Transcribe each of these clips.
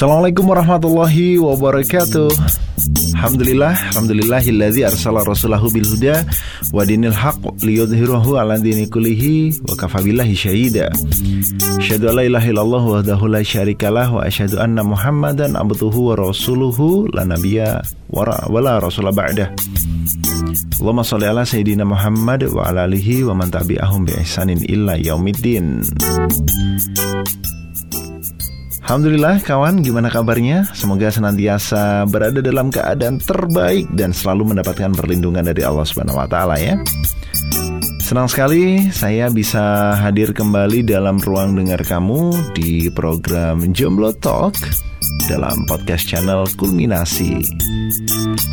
Assalamualaikum warahmatullahi wabarakatuh. Alhamdulillah Alhamdulillahilladzi arsala rasulahu bil huda Wa dinil haq liyudhirahu ala dini kulihi Wa kafabillahi syahida. Asyhadu la ilaha illallah wahdahu la syarikalah Wa asyhadu anna muhammadan abduhu wa rasuluhu La nabiya wa la rasulah ba'dah. Allahumma ala sayyidina Muhammad wa ala alihi wa man tabi'ahum bi ihsanin illa yaumiddin Alhamdulillah kawan, gimana kabarnya? Semoga senantiasa berada dalam keadaan terbaik dan selalu mendapatkan perlindungan dari Allah Subhanahu wa taala ya. Senang sekali saya bisa hadir kembali dalam ruang dengar kamu di program Jomblo Talk dalam podcast channel Kulminasi.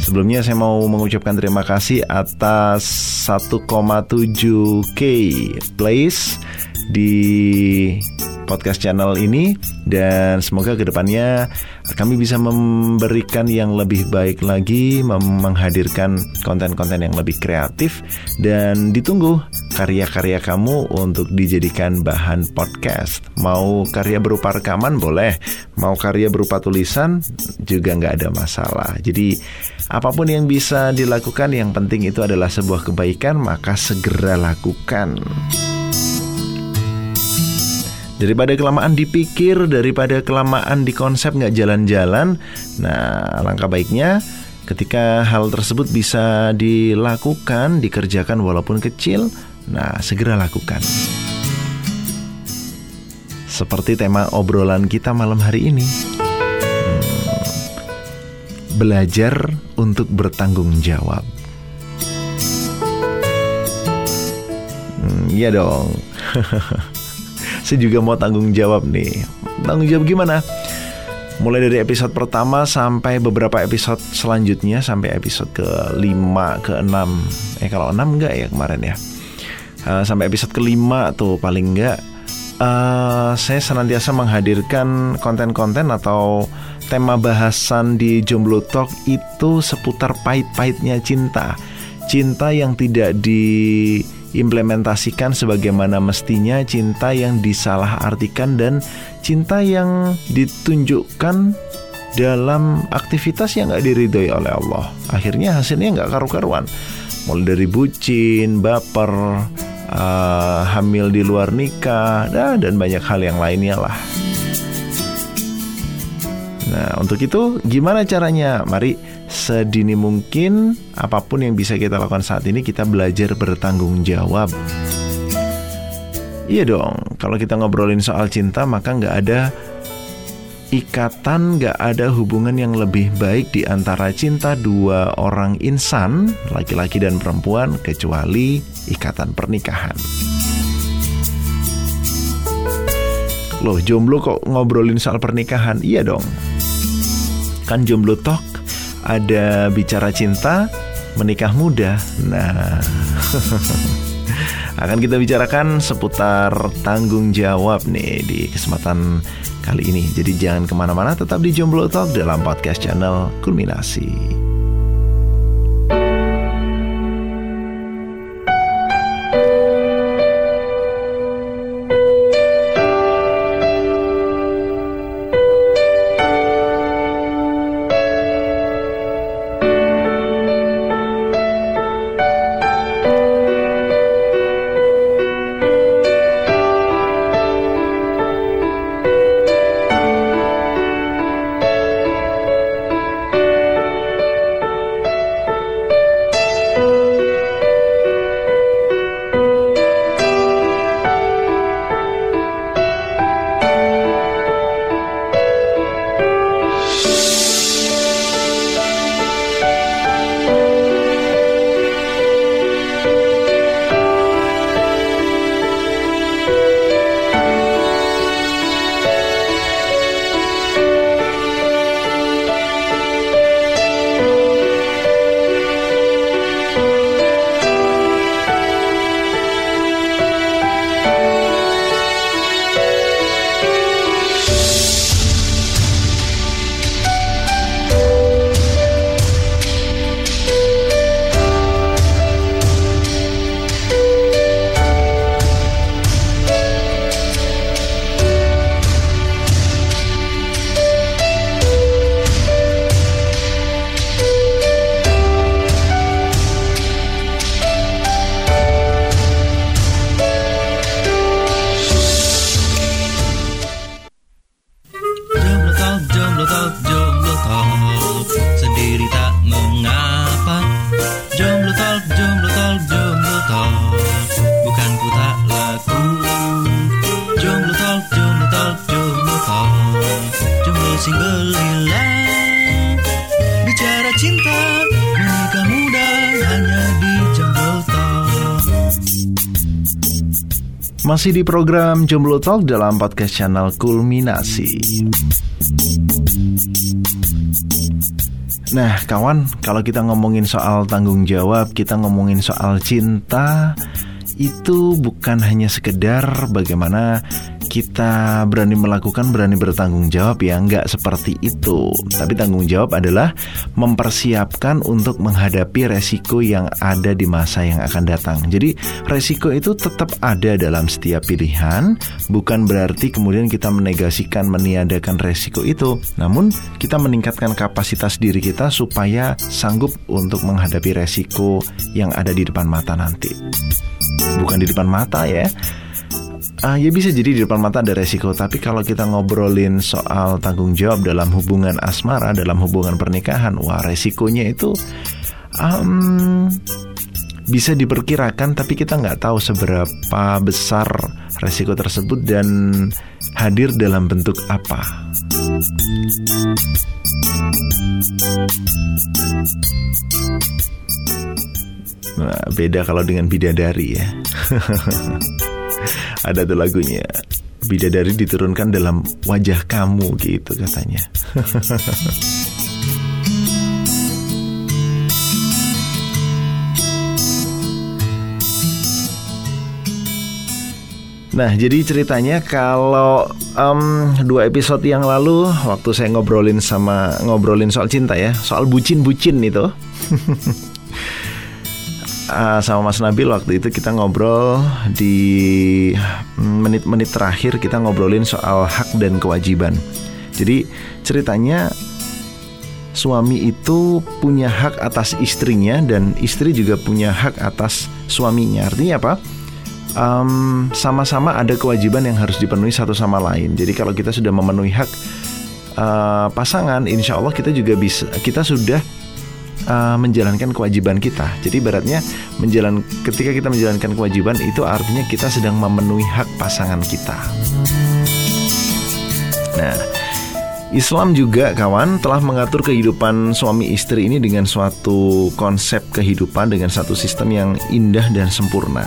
Sebelumnya saya mau mengucapkan terima kasih atas 1,7k plays di podcast channel ini dan semoga ke depannya kami bisa memberikan yang lebih baik lagi menghadirkan konten-konten yang lebih kreatif dan ditunggu karya-karya kamu untuk dijadikan bahan podcast. Mau karya berupa rekaman boleh mau karya berupa tulisan juga nggak ada masalah. Jadi apa pun yang bisa dilakukan yang penting itu adalah sebuah kebaikan maka segera lakukan Daripada kelamaan dipikir, daripada kelamaan di konsep nggak jalan-jalan, nah langkah baiknya ketika hal tersebut bisa dilakukan, dikerjakan walaupun kecil, nah segera lakukan. Seperti tema obrolan kita malam hari ini. Hmm, belajar untuk bertanggung jawab. Hmm, iya dong. saya juga mau tanggung jawab nih. Tanggung jawab gimana? Mulai dari episode pertama sampai beberapa episode selanjutnya sampai episode ke-5, ke-6. Eh kalau 6 enggak ya kemarin ya. Uh, sampai episode kelima tuh paling enggak uh, saya senantiasa menghadirkan konten-konten atau tema bahasan di Jomblo Talk itu seputar pahit-pahitnya cinta. Cinta yang tidak di implementasikan sebagaimana mestinya cinta yang disalahartikan dan cinta yang ditunjukkan dalam aktivitas yang gak diridhoi oleh Allah. Akhirnya hasilnya gak karu-karuan. Mulai dari bucin, baper, uh, hamil di luar nikah dan banyak hal yang lainnya lah. Nah, untuk itu gimana caranya? Mari sedini mungkin apa pun yang bisa kita lakukan saat ini kita belajar bertanggung jawab. Iya dong, kalau kita ngobrolin soal cinta maka nggak ada ikatan, nggak ada hubungan yang lebih baik di antara cinta dua orang insan, laki-laki dan perempuan, kecuali ikatan pernikahan. Loh, jomblo kok ngobrolin soal pernikahan? Iya dong. Kan jomblo talk ada bicara cinta, menikah muda. Nah, akan kita bicarakan seputar tanggung jawab nih di kesempatan kali ini. Jadi jangan ke mana-mana, tetap di Jomblo Talk dalam podcast channel Kulminasi. Masih di program Jomblo Talk dalam podcast channel Kulminasi. Nah, kawan, kalau kita ngomongin soal tanggung jawab, kita ngomongin soal cinta, itu bukan hanya sekedar bagaimana kita berani melakukan, berani bertanggung jawab ya, nggak seperti itu. Tapi tanggung jawab adalah mempersiapkan untuk menghadapi resiko yang ada di masa yang akan datang. Jadi resiko itu tetap ada dalam setiap pilihan, bukan berarti kemudian kita menegasikan, meniadakan resiko itu. Namun kita meningkatkan kapasitas diri kita supaya sanggup untuk menghadapi resiko yang ada di depan mata nanti. Bukan di depan mata ya, Uh, ya bisa jadi di depan mata ada resiko, tapi kalau kita ngobrolin soal tanggung jawab dalam hubungan asmara, dalam hubungan pernikahan, wah resikonya itu um, bisa diperkirakan, tapi kita nggak tahu seberapa besar resiko tersebut dan hadir dalam bentuk apa. Nah, beda kalau dengan bidadari ya. Ada tuh lagunya. Bidadari diturunkan dalam wajah kamu gitu katanya. Nah, jadi ceritanya kalau um, dua episode yang lalu waktu saya ngobrolin sama ngobrolin soal cinta ya, soal bucin-bucin itu. uh, sama Mas Nabil waktu itu kita ngobrol di menit-menit terakhir kita ngobrolin soal hak dan kewajiban. Jadi ceritanya suami itu punya hak atas istrinya dan istri juga punya hak atas suaminya. Artinya apa? Um, sama-sama ada kewajiban yang harus dipenuhi satu sama lain. Jadi kalau kita sudah memenuhi hak uh, pasangan, insya Allah kita juga bisa kita sudah uh, menjalankan kewajiban kita. Jadi beratnya menjalan ketika kita menjalankan kewajiban itu artinya kita sedang memenuhi hak pasangan kita. Nah, Islam juga kawan telah mengatur kehidupan suami istri ini dengan suatu konsep kehidupan dengan satu sistem yang indah dan sempurna.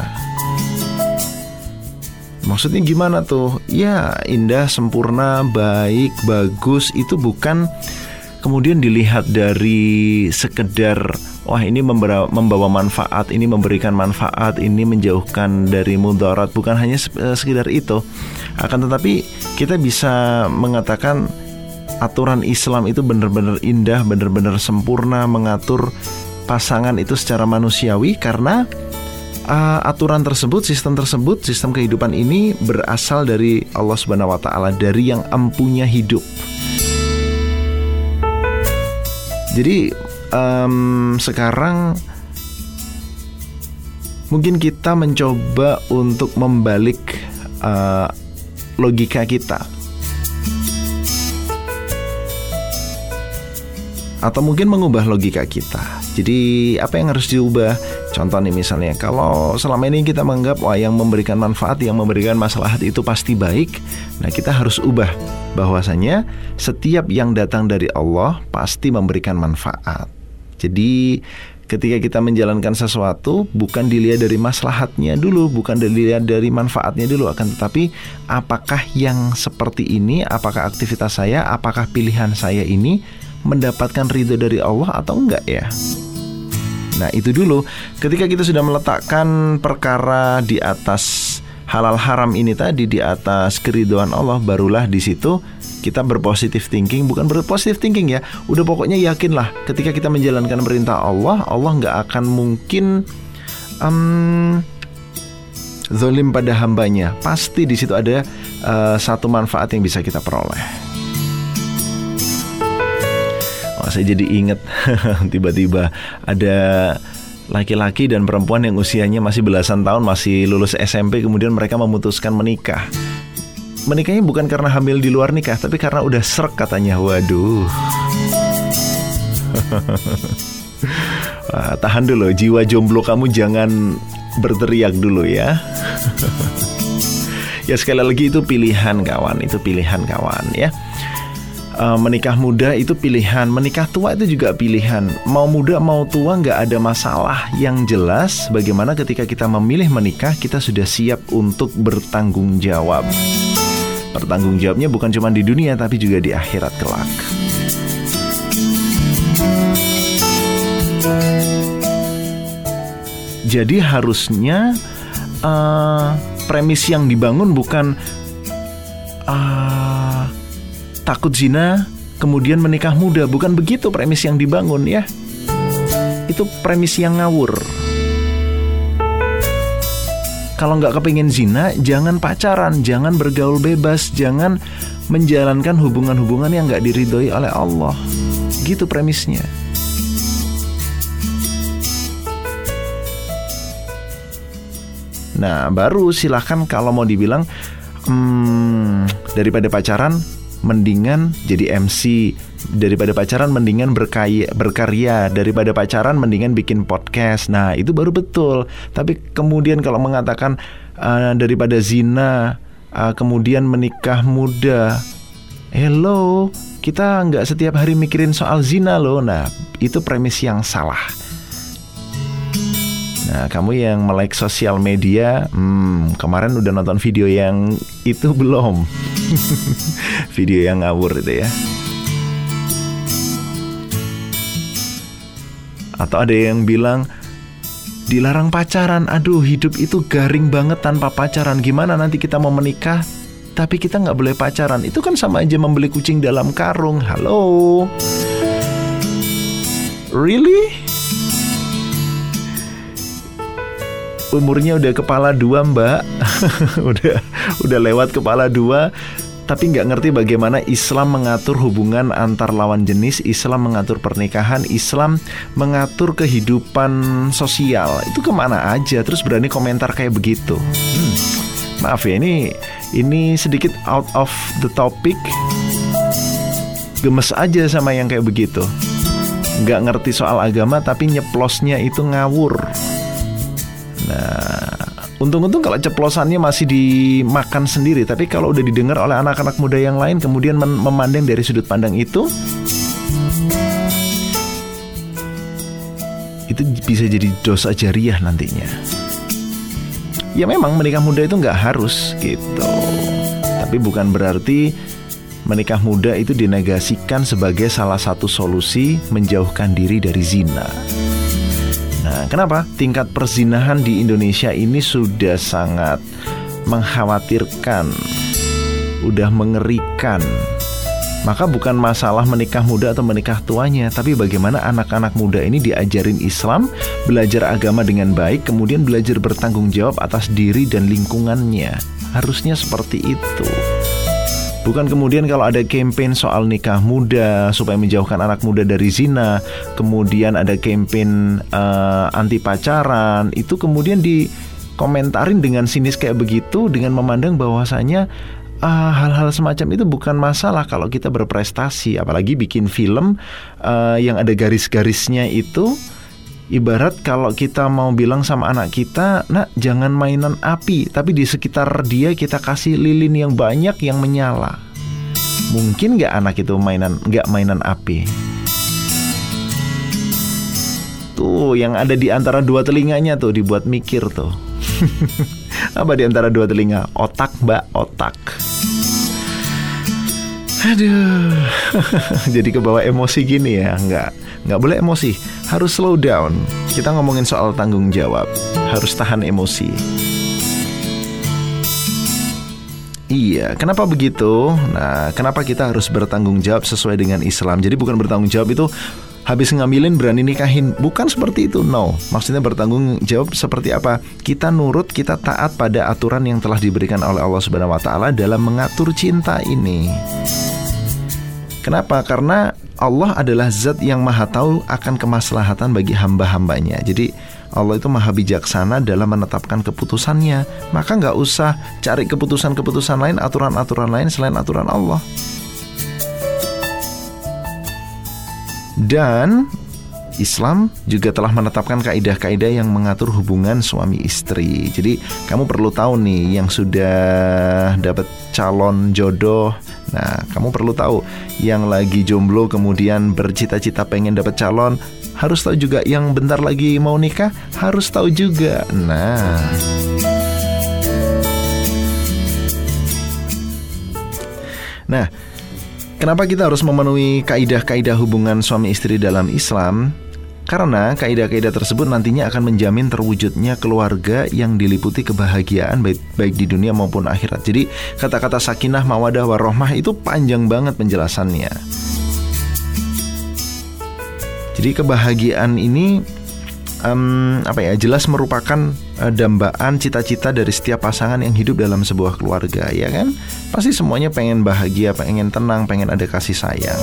Maksudnya gimana tuh? Ya, indah, sempurna, baik, bagus itu bukan kemudian dilihat dari sekedar wah ini membawa, manfaat, ini memberikan manfaat, ini menjauhkan dari mudarat, bukan hanya eh, sekedar itu. Akan tetapi kita bisa mengatakan aturan Islam itu benar-benar indah, benar-benar sempurna mengatur pasangan itu secara manusiawi karena uh, aturan tersebut, sistem tersebut, sistem kehidupan ini berasal dari Allah Subhanahu wa taala, dari yang empunya hidup. Jadi um, sekarang mungkin kita mencoba untuk membalik uh, logika kita. Atau mungkin mengubah logika kita. Jadi apa yang harus diubah? Contoh nih misalnya, kalau selama ini kita menganggap wah yang memberikan manfaat, yang memberikan masalah itu pasti baik, nah kita harus ubah bahwasanya setiap yang datang dari Allah pasti memberikan manfaat. Jadi ketika kita menjalankan sesuatu bukan dilihat dari maslahatnya dulu, bukan dilihat dari manfaatnya dulu, akan tetapi apakah yang seperti ini, apakah aktivitas saya, apakah pilihan saya ini mendapatkan ridho dari Allah atau enggak ya? Nah, itu dulu. Ketika kita sudah meletakkan perkara di atas halal haram ini tadi di atas keriduan Allah barulah di situ kita berpositif thinking. Bukan berpositif thinking ya udah pokoknya yakinlah ketika kita menjalankan perintah Allah Allah nggak akan mungkin um, zolim pada hambanya. Pasti di situ ada uh, satu manfaat yang bisa kita peroleh saya jadi inget tiba-tiba ada laki-laki dan perempuan yang usianya masih belasan tahun masih lulus SMP kemudian mereka memutuskan menikah. Menikahnya bukan karena hamil di luar nikah tapi karena udah serak katanya. Waduh. Wah, tahan dulu jiwa jomblo kamu jangan berteriak dulu ya. ya sekali lagi itu pilihan kawan, itu pilihan kawan ya. Uh, menikah muda itu pilihan, menikah tua itu juga pilihan. Mau muda mau tua nggak ada masalah. Yang jelas bagaimana ketika kita memilih menikah kita sudah siap untuk bertanggung jawab. Bertanggung jawabnya bukan cuma di dunia tapi juga di akhirat kelak. Jadi harusnya uh, premis yang dibangun bukan uh, takut zina kemudian menikah muda, bukan begitu premis yang dibangun ya. Itu premis yang ngawur. Kalau nggak kepingin zina, jangan pacaran, jangan bergaul bebas, jangan menjalankan hubungan-hubungan yang nggak diridhoi oleh Allah. Gitu premisnya. Nah, baru silahkan kalau mau dibilang hmm, daripada pacaran, mendingan jadi MC daripada pacaran mendingan berkaya, berkarya daripada pacaran mendingan bikin podcast. Nah, itu baru betul. Tapi kemudian kalau mengatakan uh, daripada zina, uh, kemudian menikah muda. Hello, kita nggak setiap hari mikirin soal zina loh. Nah, itu premis yang salah. Nah, kamu yang melek sosial media, hmm, kemarin udah nonton video yang itu belum? video yang ngawur itu ya. Atau ada yang bilang dilarang pacaran. Aduh, hidup itu garing banget tanpa pacaran. Gimana nanti kita mau menikah tapi kita nggak boleh pacaran? Itu kan sama aja membeli kucing dalam karung. Halo. Really? Umurnya udah kepala dua mbak udah udah lewat kepala dua tapi nggak ngerti bagaimana Islam mengatur hubungan antar lawan jenis, Islam mengatur pernikahan, Islam mengatur kehidupan sosial. Itu ke mana aja? Terus berani komentar kayak begitu. Hmm, maaf ya, ini ini sedikit out of the topic. Gemes aja sama yang kayak begitu. Nggak ngerti soal agama tapi nyeplosnya itu ngawur. Nah, untung-untung kalau ceplosannya masih dimakan sendiri, tapi kalau udah didengar oleh anak-anak muda yang lain kemudian memandang dari sudut pandang itu itu bisa jadi dosa jariah nantinya. Ya memang menikah muda itu nggak harus gitu. Tapi bukan berarti menikah muda itu dinegasikan sebagai salah satu solusi menjauhkan diri dari zina. Nah, kenapa? Tingkat perzinahan di Indonesia ini sudah sangat mengkhawatirkan, udah mengerikan. Maka bukan masalah menikah muda atau menikah tuanya, tapi bagaimana anak-anak muda ini diajarin Islam, belajar agama dengan baik, kemudian belajar bertanggung jawab atas diri dan lingkungannya. Harusnya seperti itu. Bukan kemudian kalau ada campaign soal nikah muda supaya menjauhkan anak muda dari zina, kemudian ada campaign uh, anti pacaran, itu kemudian dikomentarin dengan sinis kayak begitu dengan memandang bahwasanya uh, hal-hal semacam itu bukan masalah kalau kita berprestasi, apalagi bikin film uh, yang ada garis-garisnya itu Ibarat kalau kita mau bilang sama anak kita, nak jangan mainan api, tapi di sekitar dia kita kasih lilin yang banyak yang menyala. Mungkin nggak anak itu mainan nggak mainan api? Tuh yang ada di antara dua telinganya tuh dibuat mikir tuh. Apa di antara dua telinga? Otak, mbak, otak. Aduh, jadi kebawa emosi gini ya? Nggak, nggak boleh emosi. Harus slow down. Kita ngomongin soal tanggung jawab. Harus tahan emosi. Iya, kenapa begitu? Nah, kenapa kita harus bertanggung jawab sesuai dengan Islam? Jadi bukan bertanggung jawab itu habis ngambilin berani nikahin bukan seperti itu no maksudnya bertanggung jawab seperti apa kita nurut kita taat pada aturan yang telah diberikan oleh Allah Subhanahu wa taala dalam mengatur cinta ini Kenapa? Karena Allah adalah zat yang maha tahu akan kemaslahatan bagi hamba-hambanya. Jadi Allah itu maha bijaksana dalam menetapkan keputusannya. Maka nggak usah cari keputusan-keputusan lain, aturan-aturan lain selain aturan Allah. Dan Islam juga telah menetapkan kaidah-kaidah yang mengatur hubungan suami istri. Jadi kamu perlu tahu nih yang sudah dapat calon jodoh. Nah, kamu perlu tahu yang lagi jomblo kemudian bercita-cita pengen dapat calon harus tahu juga yang bentar lagi mau nikah harus tahu juga. Nah, Nah, kenapa kita harus memenuhi kaidah-kaidah hubungan suami istri dalam Islam? Karena kaidah-kaidah tersebut nantinya akan menjamin terwujudnya keluarga yang diliputi kebahagiaan baik, baik di dunia maupun akhirat. Jadi kata-kata sakinah, mawadah, warohmah itu panjang banget penjelasannya. Jadi kebahagiaan ini um, apa ya jelas merupakan uh, dambaan cita-cita dari setiap pasangan yang hidup dalam sebuah keluarga ya kan pasti semuanya pengen bahagia pengen tenang pengen ada kasih sayang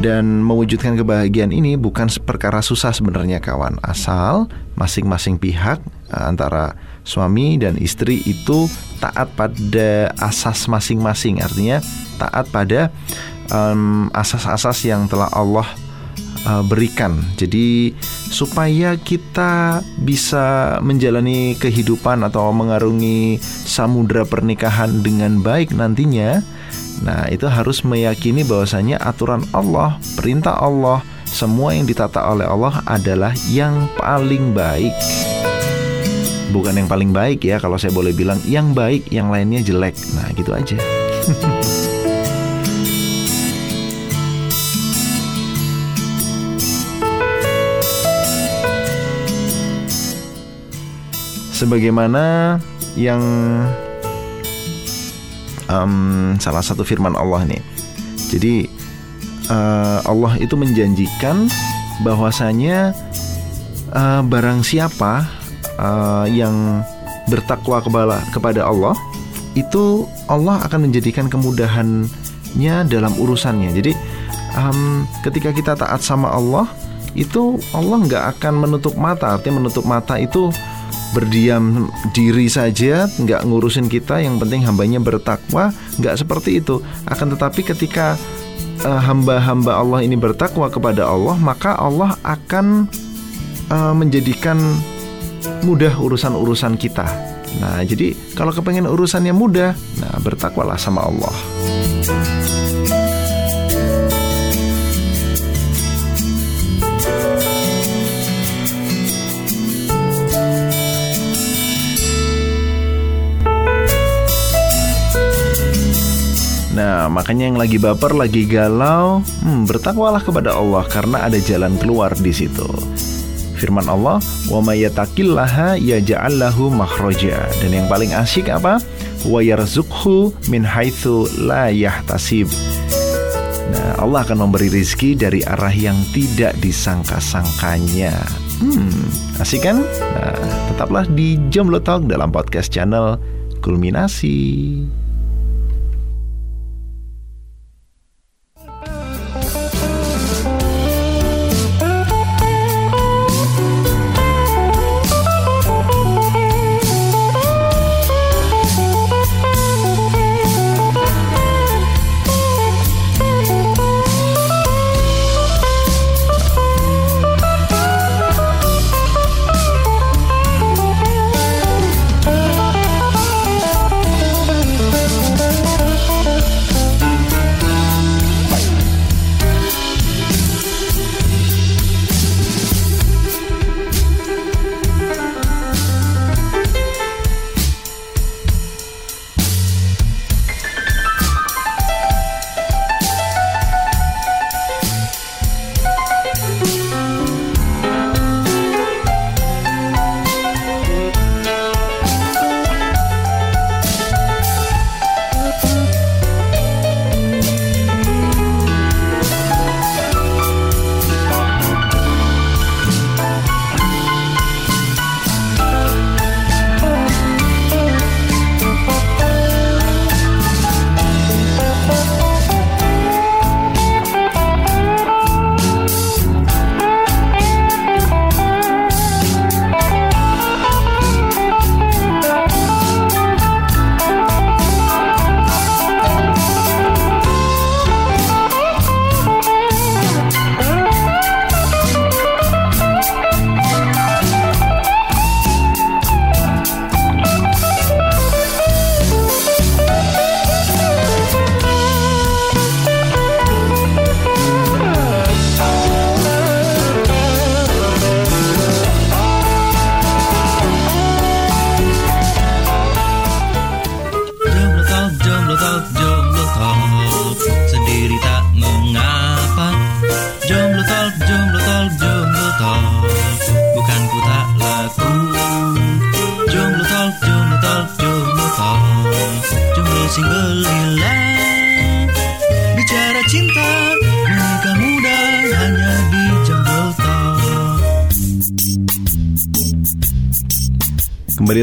dan mewujudkan kebahagiaan ini bukan perkara susah sebenarnya kawan asal masing-masing pihak uh, antara suami dan istri itu taat pada asas masing-masing artinya taat pada asas-asas um, yang telah Allah uh, berikan. Jadi supaya kita bisa menjalani kehidupan atau mengarungi samudra pernikahan dengan baik nantinya. Nah, itu harus meyakini bahwasanya aturan Allah, perintah Allah, semua yang ditata oleh Allah adalah yang paling baik. Bukan yang paling baik ya, kalau saya boleh bilang yang baik, yang lainnya jelek. Nah, gitu aja. sebagaimana yang um, salah satu firman Allah nih. Jadi uh, Allah itu menjanjikan bahwasanya uh, barang siapa uh, yang bertakwa kepada kepada Allah itu Allah akan menjadikan kemudahannya dalam urusannya. Jadi um, ketika kita taat sama Allah itu Allah nggak akan menutup mata. Artinya menutup mata itu berdiam diri saja, nggak ngurusin kita, yang penting hambanya bertakwa, nggak seperti itu. Akan tetapi ketika uh, hamba-hamba Allah ini bertakwa kepada Allah, maka Allah akan uh, menjadikan mudah urusan-urusan kita. Nah, jadi kalau kepengen urusannya mudah, nah bertakwalah sama Allah. Nah, makanya yang lagi baper, lagi galau, hmm, bertakwalah kepada Allah karena ada jalan keluar di situ. Firman Allah, "Wa may yattaqillaha yaj'al lahu makhraja." Dan yang paling asyik apa? "Wa yarzuqhu min haitsu la yahtasib." Nah, Allah akan memberi rizki dari arah yang tidak disangka-sangkanya. Hmm, asik kan? Nah, tetaplah di Jomblo Talk dalam podcast channel Kulminasi.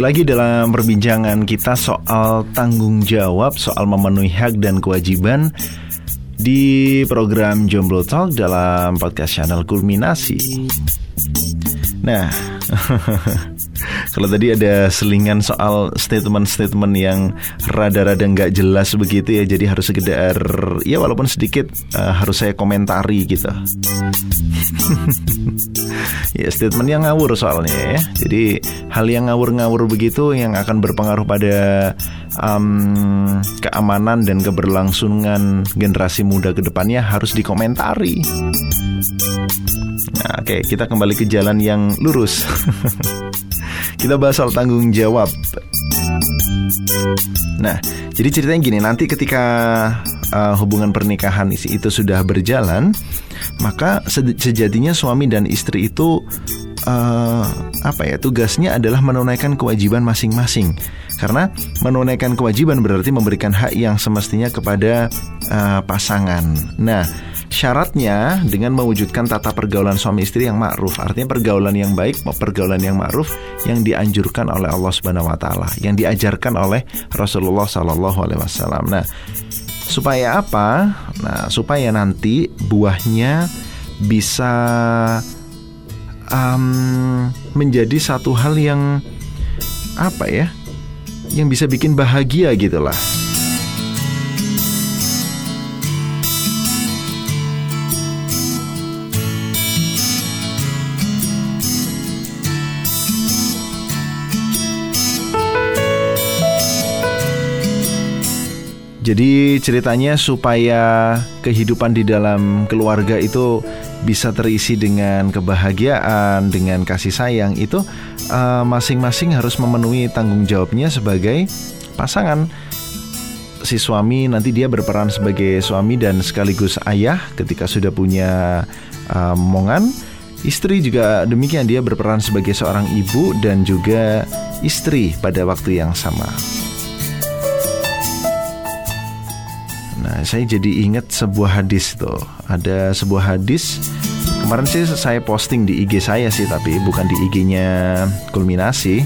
Lagi dalam perbincangan kita soal tanggung jawab, soal memenuhi hak dan kewajiban di program Jomblo Talk dalam podcast channel Kulminasi. Nah, Kalau tadi ada selingan soal statement-statement yang rada-rada nggak jelas begitu ya, jadi harus sekedar ya walaupun sedikit uh, harus saya komentari gitu. ya statement yang ngawur soalnya ya. Jadi hal yang ngawur-ngawur begitu yang akan berpengaruh pada um, keamanan dan keberlangsungan generasi muda ke depannya harus dikomentari. Nah, oke, okay, kita kembali ke jalan yang lurus. Kita bahas soal tanggung jawab. Nah, jadi ceritanya gini, nanti ketika uh, hubungan pernikahan itu sudah berjalan, maka sejatinya suami dan istri itu uh, apa ya tugasnya adalah menunaikan kewajiban masing-masing. Karena menunaikan kewajiban berarti memberikan hak yang semestinya kepada uh, pasangan. Nah, Syaratnya dengan mewujudkan tata pergaulan suami istri yang ma'ruf. Artinya pergaulan yang baik, pergaulan yang ma'ruf yang dianjurkan oleh Allah Subhanahu wa taala, yang diajarkan oleh Rasulullah sallallahu alaihi wasallam. Nah, supaya apa? Nah, supaya nanti buahnya bisa um, menjadi satu hal yang apa ya? Yang bisa bikin bahagia gitu lah. Jadi ceritanya supaya kehidupan di dalam keluarga itu bisa terisi dengan kebahagiaan, dengan kasih sayang itu eh, masing-masing uh, harus memenuhi tanggung jawabnya sebagai pasangan. Si suami nanti dia berperan sebagai suami dan sekaligus ayah ketika sudah punya uh, momongan. Istri juga demikian dia berperan sebagai seorang ibu dan juga istri pada waktu yang sama. Saya jadi ingat sebuah hadis tuh. Ada sebuah hadis kemarin sih saya posting di IG saya sih, tapi bukan di IG-nya Kulminasi.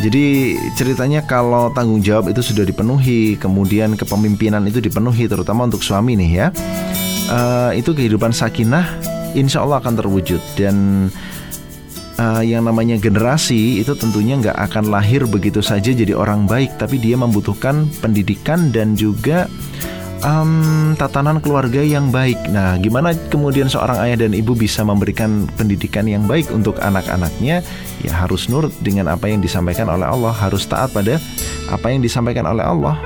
Jadi ceritanya kalau tanggung jawab itu sudah dipenuhi, kemudian kepemimpinan itu dipenuhi, terutama untuk suami nih ya, uh, itu kehidupan sakinah, insya Allah akan terwujud dan uh, yang namanya generasi itu tentunya nggak akan lahir begitu saja jadi orang baik, tapi dia membutuhkan pendidikan dan juga um, tatanan keluarga yang baik. Nah, gimana kemudian seorang ayah dan ibu bisa memberikan pendidikan yang baik untuk anak-anaknya? Ya harus nurut dengan apa yang disampaikan oleh Allah, harus taat pada apa yang disampaikan oleh Allah.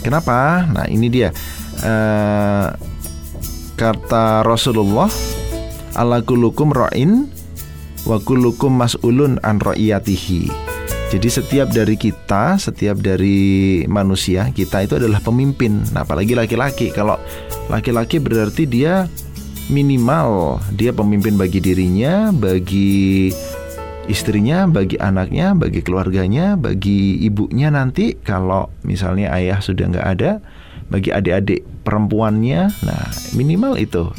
Kenapa? Nah, ini dia. Uh, kata Rasulullah ala kulukum ra'in wa kulukum mas'ulun an ra'iyatihi. Jadi setiap dari kita, setiap dari manusia, kita itu adalah pemimpin. Nah, apalagi laki-laki. Kalau laki-laki berarti dia minimal dia pemimpin bagi dirinya, bagi istrinya, bagi anaknya, bagi keluarganya, bagi ibunya nanti kalau misalnya ayah sudah nggak ada, bagi adik-adik perempuannya, nah minimal itu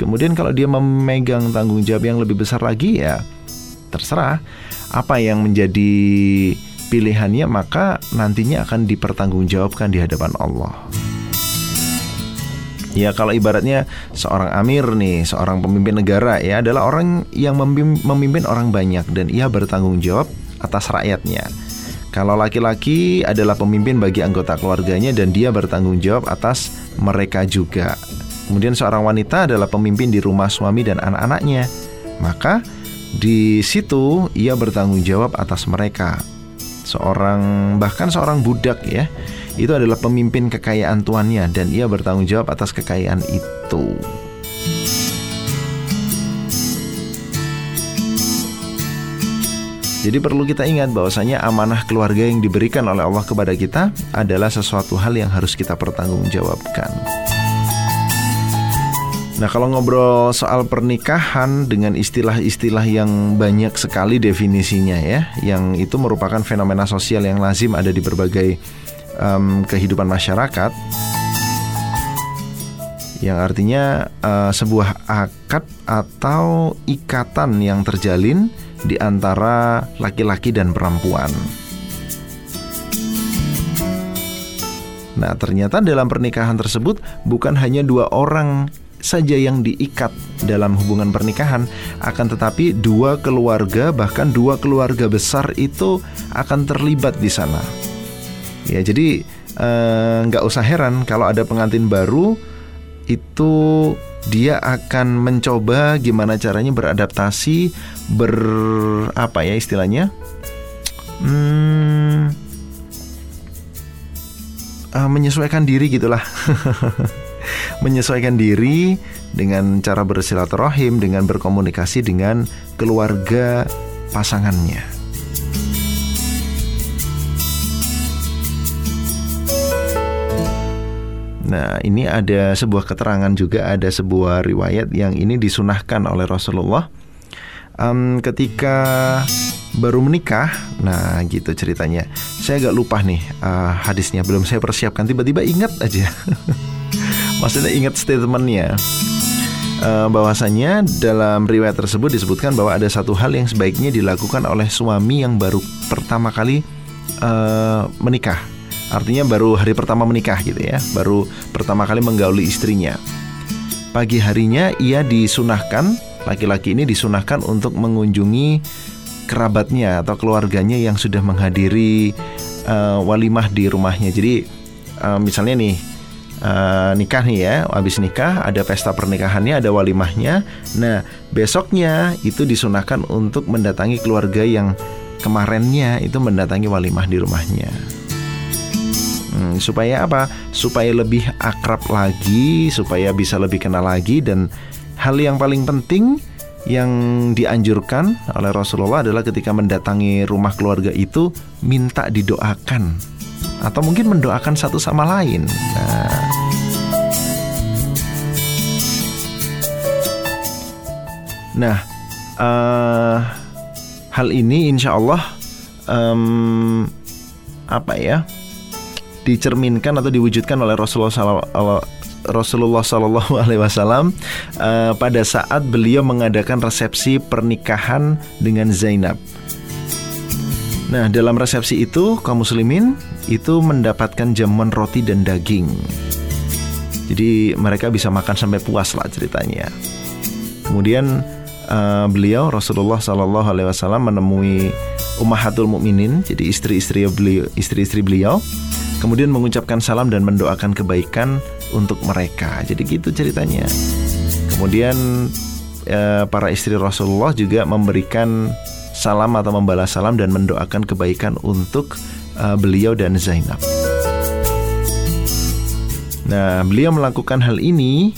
Kemudian kalau dia memegang tanggung jawab yang lebih besar lagi ya terserah apa yang menjadi pilihannya maka nantinya akan dipertanggungjawabkan di hadapan Allah. Ya kalau ibaratnya seorang amir nih, seorang pemimpin negara ya adalah orang yang memimpin orang banyak dan ia bertanggung jawab atas rakyatnya. Kalau laki-laki adalah pemimpin bagi anggota keluarganya dan dia bertanggung jawab atas mereka juga. Kemudian seorang wanita adalah pemimpin di rumah suami dan anak-anaknya. Maka di situ ia bertanggung jawab atas mereka. Seorang bahkan seorang budak ya, itu adalah pemimpin kekayaan tuannya dan ia bertanggung jawab atas kekayaan itu. Jadi perlu kita ingat bahwasanya amanah keluarga yang diberikan oleh Allah kepada kita adalah sesuatu hal yang harus kita pertanggungjawabkan. Nah, kalau ngobrol soal pernikahan dengan istilah-istilah yang banyak sekali definisinya ya, yang itu merupakan fenomena sosial yang lazim ada di berbagai um, kehidupan masyarakat. yang artinya uh, sebuah akad atau ikatan yang terjalin di antara laki-laki dan perempuan. Nah, ternyata dalam pernikahan tersebut bukan hanya dua orang saja yang diikat dalam hubungan pernikahan, akan tetapi dua keluarga, bahkan dua keluarga besar itu akan terlibat di sana. Ya, jadi eh, nggak eh, usah heran kalau ada pengantin baru itu dia akan mencoba gimana caranya beradaptasi ber apa ya istilahnya hmm, uh, menyesuaikan diri gitulah menyesuaikan diri dengan cara bersilaturahim dengan berkomunikasi dengan keluarga pasangannya Nah, ini ada sebuah keterangan juga, ada sebuah riwayat yang ini disunahkan oleh Rasulullah um, ketika baru menikah. Nah, gitu ceritanya. Saya agak lupa nih uh, hadisnya, belum saya persiapkan. Tiba-tiba ingat aja. Maksudnya ingat statementnya. Uh, bahwasanya dalam riwayat tersebut disebutkan bahwa ada satu hal yang sebaiknya dilakukan oleh suami yang baru pertama kali uh, menikah. Artinya baru hari pertama menikah gitu ya. Baru pertama kali menggauli istrinya. Pagi harinya ia disunahkan Laki-laki ini disunahkan untuk mengunjungi kerabatnya atau keluarganya yang sudah menghadiri uh, walimah di rumahnya. Jadi uh, misalnya nih uh, nikah nih ya, habis nikah ada pesta pernikahannya, ada walimahnya. Nah besoknya itu disunahkan untuk mendatangi keluarga yang kemarinnya itu mendatangi walimah di rumahnya. Hmm, supaya apa? Supaya lebih akrab lagi, supaya bisa lebih kenal lagi dan hal yang paling penting yang dianjurkan oleh Rasulullah adalah ketika mendatangi rumah keluarga itu minta didoakan atau mungkin mendoakan satu sama lain. Nah, nah uh, hal ini insya Allah um, apa ya? dicerminkan atau diwujudkan oleh Rasulullah SAW Alaihi Wasallam uh, pada saat beliau mengadakan resepsi pernikahan dengan Zainab. Nah, dalam resepsi itu kaum muslimin itu mendapatkan jamuan roti dan daging. Jadi mereka bisa makan sampai puas lah ceritanya. Kemudian uh, beliau Rasulullah Shallallahu Alaihi Wasallam menemui Ummahatul Mukminin, jadi istri-istri beliau, istri-istri beliau kemudian mengucapkan salam dan mendoakan kebaikan untuk mereka. Jadi gitu ceritanya. Kemudian eh, para istri Rasulullah juga memberikan salam atau membalas salam dan mendoakan kebaikan untuk eh, beliau dan Zainab. Nah, beliau melakukan hal ini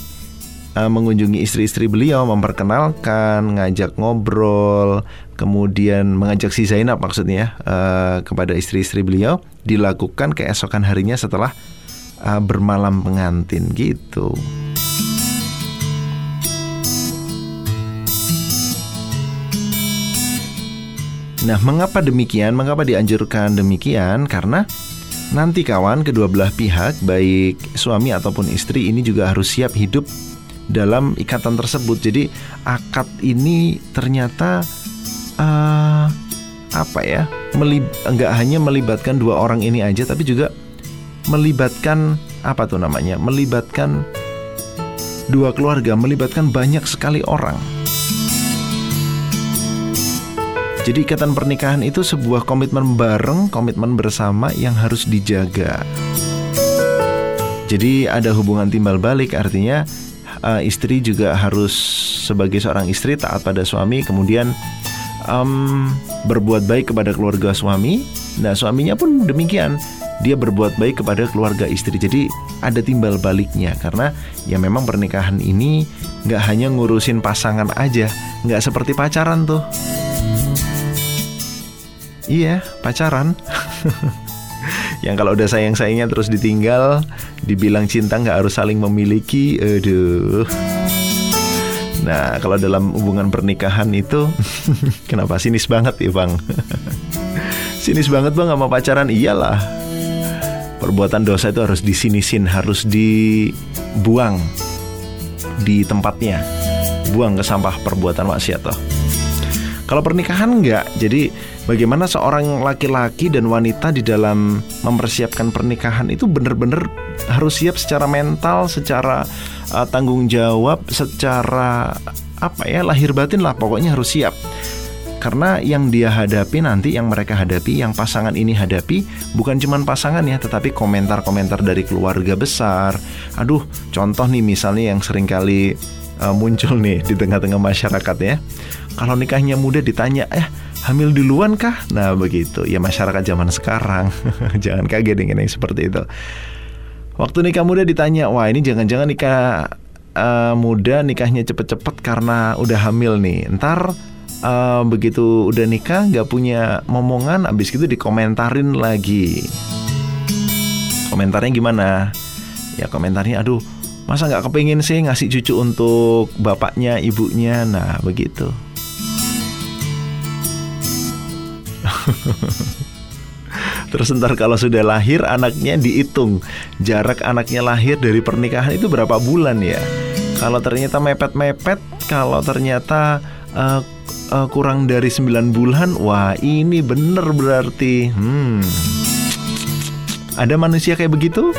uh, mengunjungi istri-istri beliau, memperkenalkan, ngajak ngobrol, kemudian mengajak si Zainab maksudnya uh, kepada istri-istri beliau dilakukan keesokan harinya setelah uh, bermalam pengantin gitu. Nah, mengapa demikian? Mengapa dianjurkan demikian? Karena nanti kawan kedua belah pihak, baik suami ataupun istri ini juga harus siap hidup dalam ikatan tersebut. Jadi akad ini ternyata uh, apa ya? Melib enggak hanya melibatkan dua orang ini aja, tapi juga melibatkan apa tuh namanya? Melibatkan dua keluarga, melibatkan banyak sekali orang. Jadi ikatan pernikahan itu sebuah komitmen bareng, komitmen bersama yang harus dijaga. Jadi ada hubungan timbal balik artinya uh, istri juga harus sebagai seorang istri taat pada suami, kemudian um, berbuat baik kepada keluarga suami. Nah, suaminya pun demikian. Dia berbuat baik kepada keluarga istri. Jadi ada timbal baliknya karena ya memang pernikahan ini nggak hanya ngurusin pasangan aja, nggak seperti pacaran tuh. Iya, pacaran. yang kalau udah sayang sayangnya terus ditinggal dibilang cinta nggak harus saling memiliki aduh nah kalau dalam hubungan pernikahan itu kenapa sinis banget ya bang sinis banget bang sama pacaran iyalah perbuatan dosa itu harus disinisin harus dibuang di tempatnya. Buang ke sampah perbuatan maksiat toh. Kalau pernikahan enggak, jadi bagaimana seorang laki-laki dan wanita di dalam mempersiapkan pernikahan itu benar-benar harus siap secara mental, secara uh, tanggung jawab, secara apa ya lahir batin lah pokoknya harus siap. Karena yang dia hadapi nanti, yang mereka hadapi, yang pasangan ini hadapi, bukan cuma pasangan ya, tetapi komentar-komentar dari keluarga besar. Aduh, contoh nih misalnya yang sering kali uh, muncul nih di tengah-tengah masyarakat ya. Kalau nikahnya muda ditanya, eh hamil duluan kah? Nah begitu, ya masyarakat zaman sekarang. Jangan kaget dengan yang seperti itu. Waktu nikah muda ditanya, wah ini jangan-jangan nikah uh, muda nikahnya cepet-cepet karena udah hamil nih. Ntar uh, begitu udah nikah nggak punya momongan abis itu dikomentarin lagi komentarnya gimana ya komentarnya aduh masa nggak kepingin sih ngasih cucu untuk bapaknya ibunya nah begitu Terus ntar kalau sudah lahir anaknya dihitung Jarak anaknya lahir dari pernikahan itu berapa bulan ya Kalau ternyata mepet-mepet Kalau ternyata uh, uh, kurang dari 9 bulan, wah ini bener berarti. Hmm. Ada manusia kayak begitu?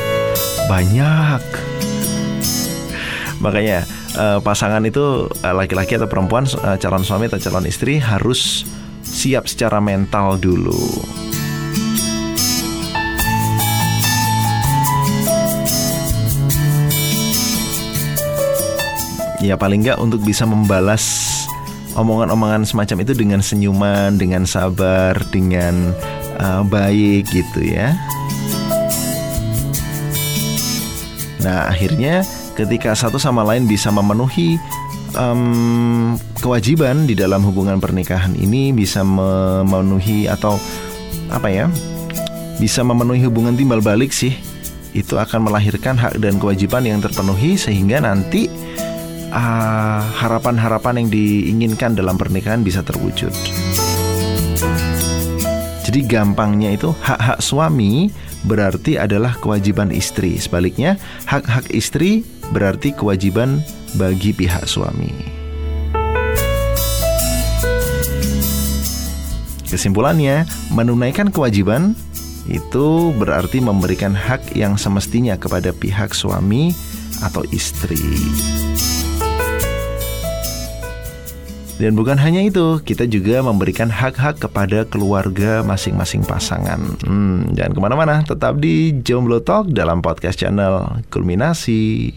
Banyak. Makanya uh, pasangan itu laki-laki uh, atau perempuan, uh, calon suami atau calon istri harus siap secara mental dulu. Ya paling nggak untuk bisa membalas omongan-omongan semacam itu dengan senyuman, dengan sabar, dengan uh, baik gitu ya. Nah, akhirnya ketika satu sama lain bisa memenuhi um, kewajiban di dalam hubungan pernikahan ini bisa memenuhi atau apa ya? Bisa memenuhi hubungan timbal balik sih. Itu akan melahirkan hak dan kewajiban yang terpenuhi sehingga nanti harapan ah, harapan-harapan yang diinginkan dalam pernikahan bisa terwujud. Jadi gampangnya itu hak-hak suami berarti adalah kewajiban istri. Sebaliknya, hak-hak istri berarti kewajiban bagi pihak suami. Kesimpulannya, menunaikan kewajiban itu berarti memberikan hak yang semestinya kepada pihak suami atau istri. Dan bukan hanya itu, kita juga memberikan hak-hak kepada keluarga masing-masing pasangan. Hmm, jangan ke mana-mana, tetap di Jomblo Talk dalam podcast channel Kulminasi.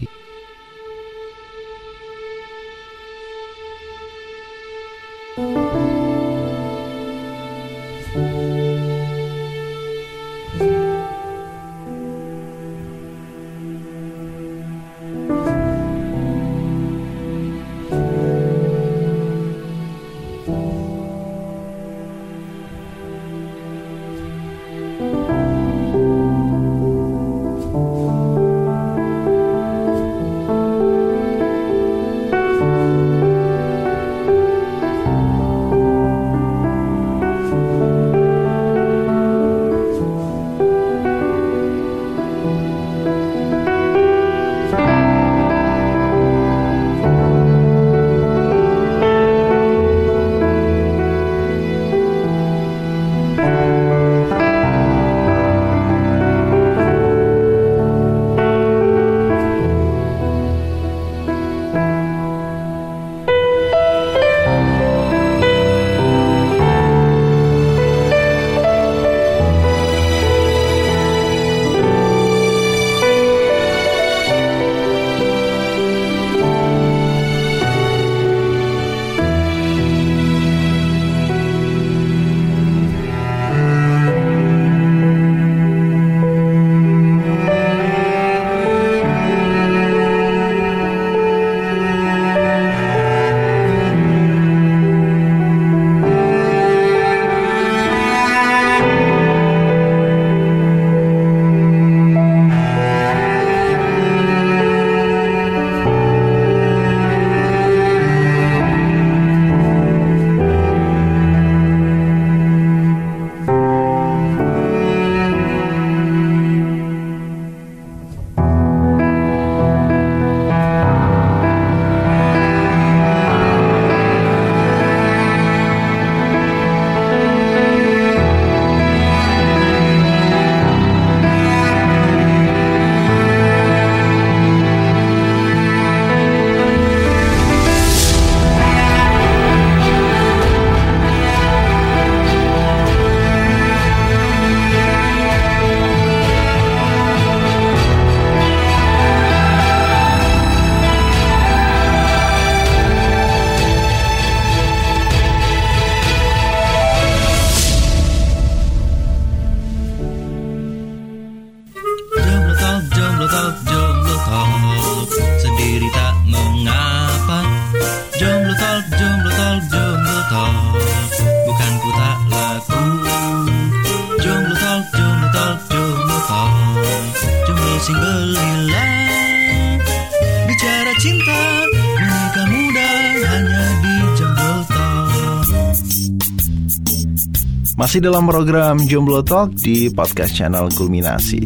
Masih dalam program Jomblo Talk di podcast channel Kulminasi.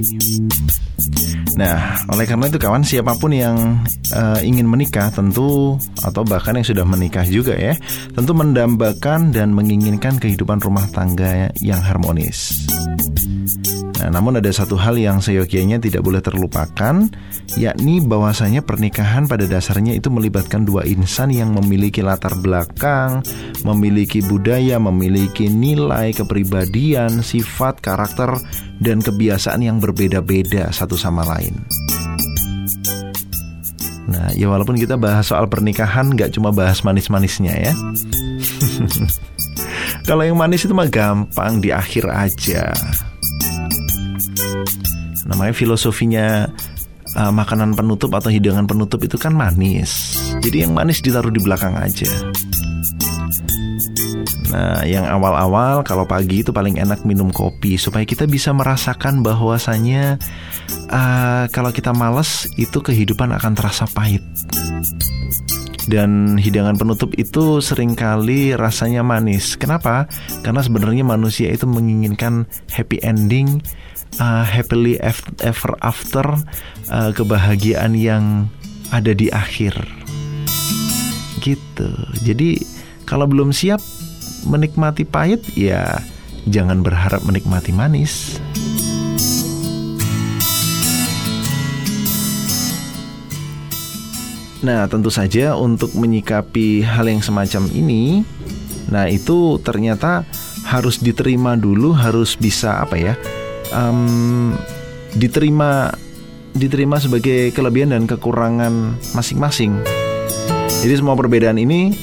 Nah, oleh karena itu kawan siapa pun yang uh, ingin menikah tentu atau bahkan yang sudah menikah juga ya, tentu mendambakan dan menginginkan kehidupan rumah tangga yang harmonis. Nah, namun ada satu hal yang seyogianya tidak boleh terlupakan, yakni bahwasanya pernikahan pada dasarnya itu melibatkan dua insan yang memiliki latar belakang, memiliki budaya, memiliki nilai, kepribadian, sifat, karakter, dan kebiasaan yang berbeda-beda satu sama lain. Nah, ya walaupun kita bahas soal pernikahan nggak cuma bahas manis-manisnya ya. Kalau yang manis itu mah gampang di akhir aja namanya filosofinya uh, makanan penutup atau hidangan penutup itu kan manis. Jadi yang manis ditaruh di belakang aja. Nah, yang awal-awal kalau pagi itu paling enak minum kopi supaya kita bisa merasakan bahwasanya uh, kalau kita males itu kehidupan akan terasa pahit. Dan hidangan penutup itu sering kali rasanya manis. Kenapa? Karena sebenarnya manusia itu menginginkan happy ending uh, happily ever after uh, kebahagiaan yang ada di akhir gitu jadi kalau belum siap menikmati pahit ya jangan berharap menikmati manis Nah, tentu saja untuk menyikapi hal yang semacam ini, nah itu ternyata harus diterima dulu, harus bisa apa ya? Um, diterima diterima sebagai kelebihan dan kekurangan masing-masing. Jadi semua perbedaan ini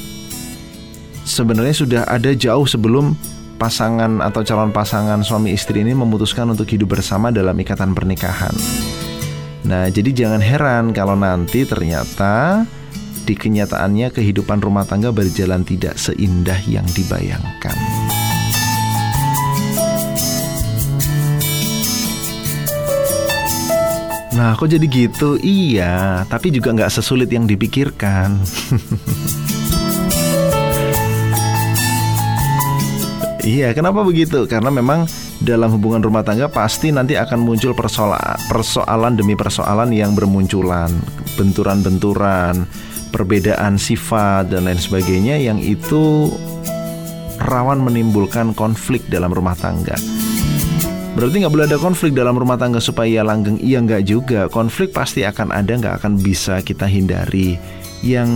sebenarnya sudah ada jauh sebelum pasangan atau calon pasangan suami istri ini memutuskan untuk hidup bersama dalam ikatan pernikahan. Nah, jadi jangan heran kalau nanti ternyata di kenyataannya kehidupan rumah tangga berjalan tidak seindah yang dibayangkan. Nah, kok jadi gitu? Iya, tapi juga nggak sesulit yang dipikirkan. iya, kenapa begitu? Karena memang dalam hubungan rumah tangga pasti nanti akan muncul persoalan, persoalan demi persoalan yang bermunculan, benturan-benturan, perbedaan sifat dan lain sebagainya yang itu rawan menimbulkan konflik dalam rumah tangga. Berarti nggak boleh ada konflik dalam rumah tangga supaya langgeng? Iya nggak juga. Konflik pasti akan ada, nggak akan bisa kita hindari. Yang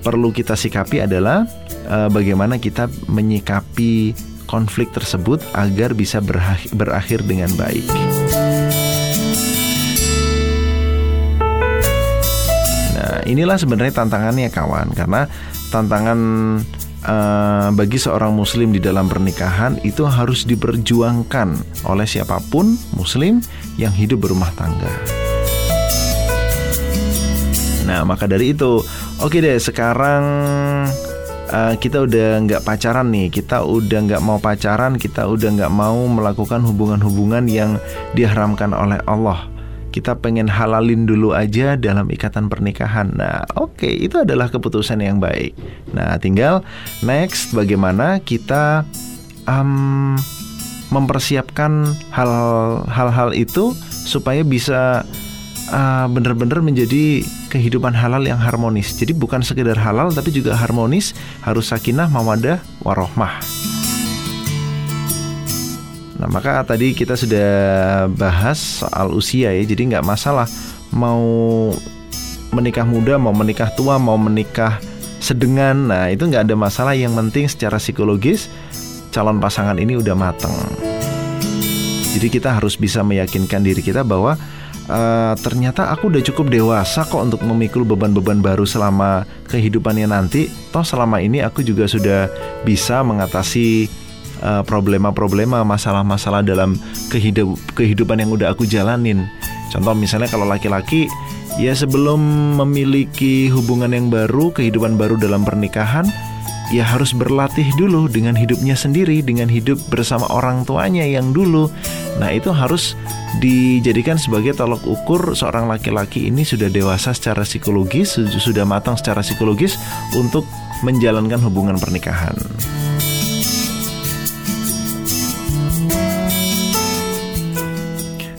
perlu kita sikapi adalah uh, bagaimana kita menyikapi konflik tersebut agar bisa berakhir, berakhir dengan baik. Nah, inilah sebenarnya tantangannya kawan, karena tantangan uh, bagi seorang muslim di dalam pernikahan itu harus diperjuangkan oleh siapa pun muslim yang hidup berumah tangga. Nah, maka dari itu, oke deh, sekarang uh, kita udah nggak pacaran nih, kita udah nggak mau pacaran, kita udah nggak mau melakukan hubungan-hubungan yang diharamkan oleh Allah kita pengen halalin dulu aja dalam ikatan pernikahan. Nah, oke, okay, itu adalah keputusan yang baik. Nah, tinggal next bagaimana kita um, mempersiapkan hal-hal itu supaya bisa uh, benar-benar menjadi kehidupan halal yang harmonis. Jadi bukan sekedar halal tapi juga harmonis, harus sakinah, mawadah, warohmah. Nah maka tadi kita sudah bahas soal usia ya. Jadi nggak masalah mau menikah muda, mau menikah tua, mau menikah sedengan. Nah itu nggak ada masalah. Yang penting secara psikologis calon pasangan ini udah mateng. Jadi kita harus bisa meyakinkan diri kita bahwa Uh, ternyata aku udah cukup dewasa kok untuk memikul beban-beban baru selama kehidupannya nanti. Toh selama ini aku juga sudah bisa mengatasi Eh, problema-problema, masalah-masalah dalam kehidup kehidupan yang udah aku jalanin. Contoh misalnya kalau laki-laki ya sebelum memiliki hubungan yang baru, kehidupan baru dalam pernikahan, ya harus berlatih dulu dengan hidupnya sendiri, dengan hidup bersama orang tuanya yang dulu. Nah, itu harus dijadikan sebagai tolok ukur seorang laki-laki ini sudah dewasa secara psikologis, sudah matang secara psikologis untuk menjalankan hubungan pernikahan.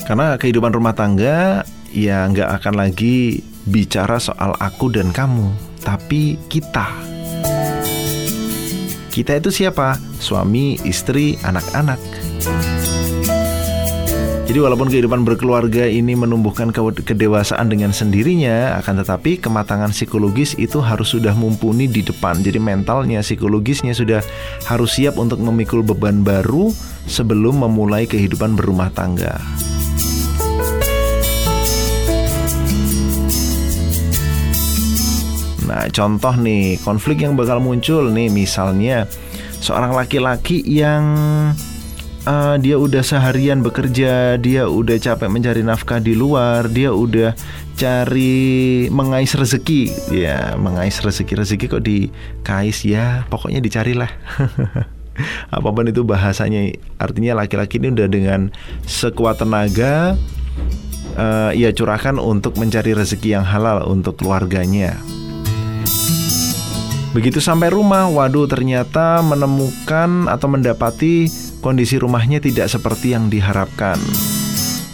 Karena kehidupan rumah tangga ya nggak akan lagi bicara soal aku dan kamu, tapi kita. Kita itu siapa? Suami, istri, anak-anak. Jadi walaupun kehidupan berkeluarga ini menumbuhkan kedewasaan dengan sendirinya, akan tetapi kematangan psikologis itu harus sudah mumpuni di depan. Jadi mentalnya, psikologisnya sudah harus siap untuk memikul beban baru sebelum memulai kehidupan berumah tangga. Nah, contoh nih, konflik yang bakal muncul nih misalnya seorang laki-laki yang uh, dia udah seharian bekerja, dia udah capek mencari nafkah di luar, dia udah cari mengais rezeki, ya mengais rezeki rezeki kok dikais ya, pokoknya dicarilah. Apa pun itu bahasanya, artinya laki-laki ini udah dengan sekuat tenaga uh, ia curahkan untuk mencari rezeki yang halal untuk keluarganya. Begitu sampai rumah, waduh ternyata menemukan atau mendapati kondisi rumahnya tidak seperti yang diharapkan.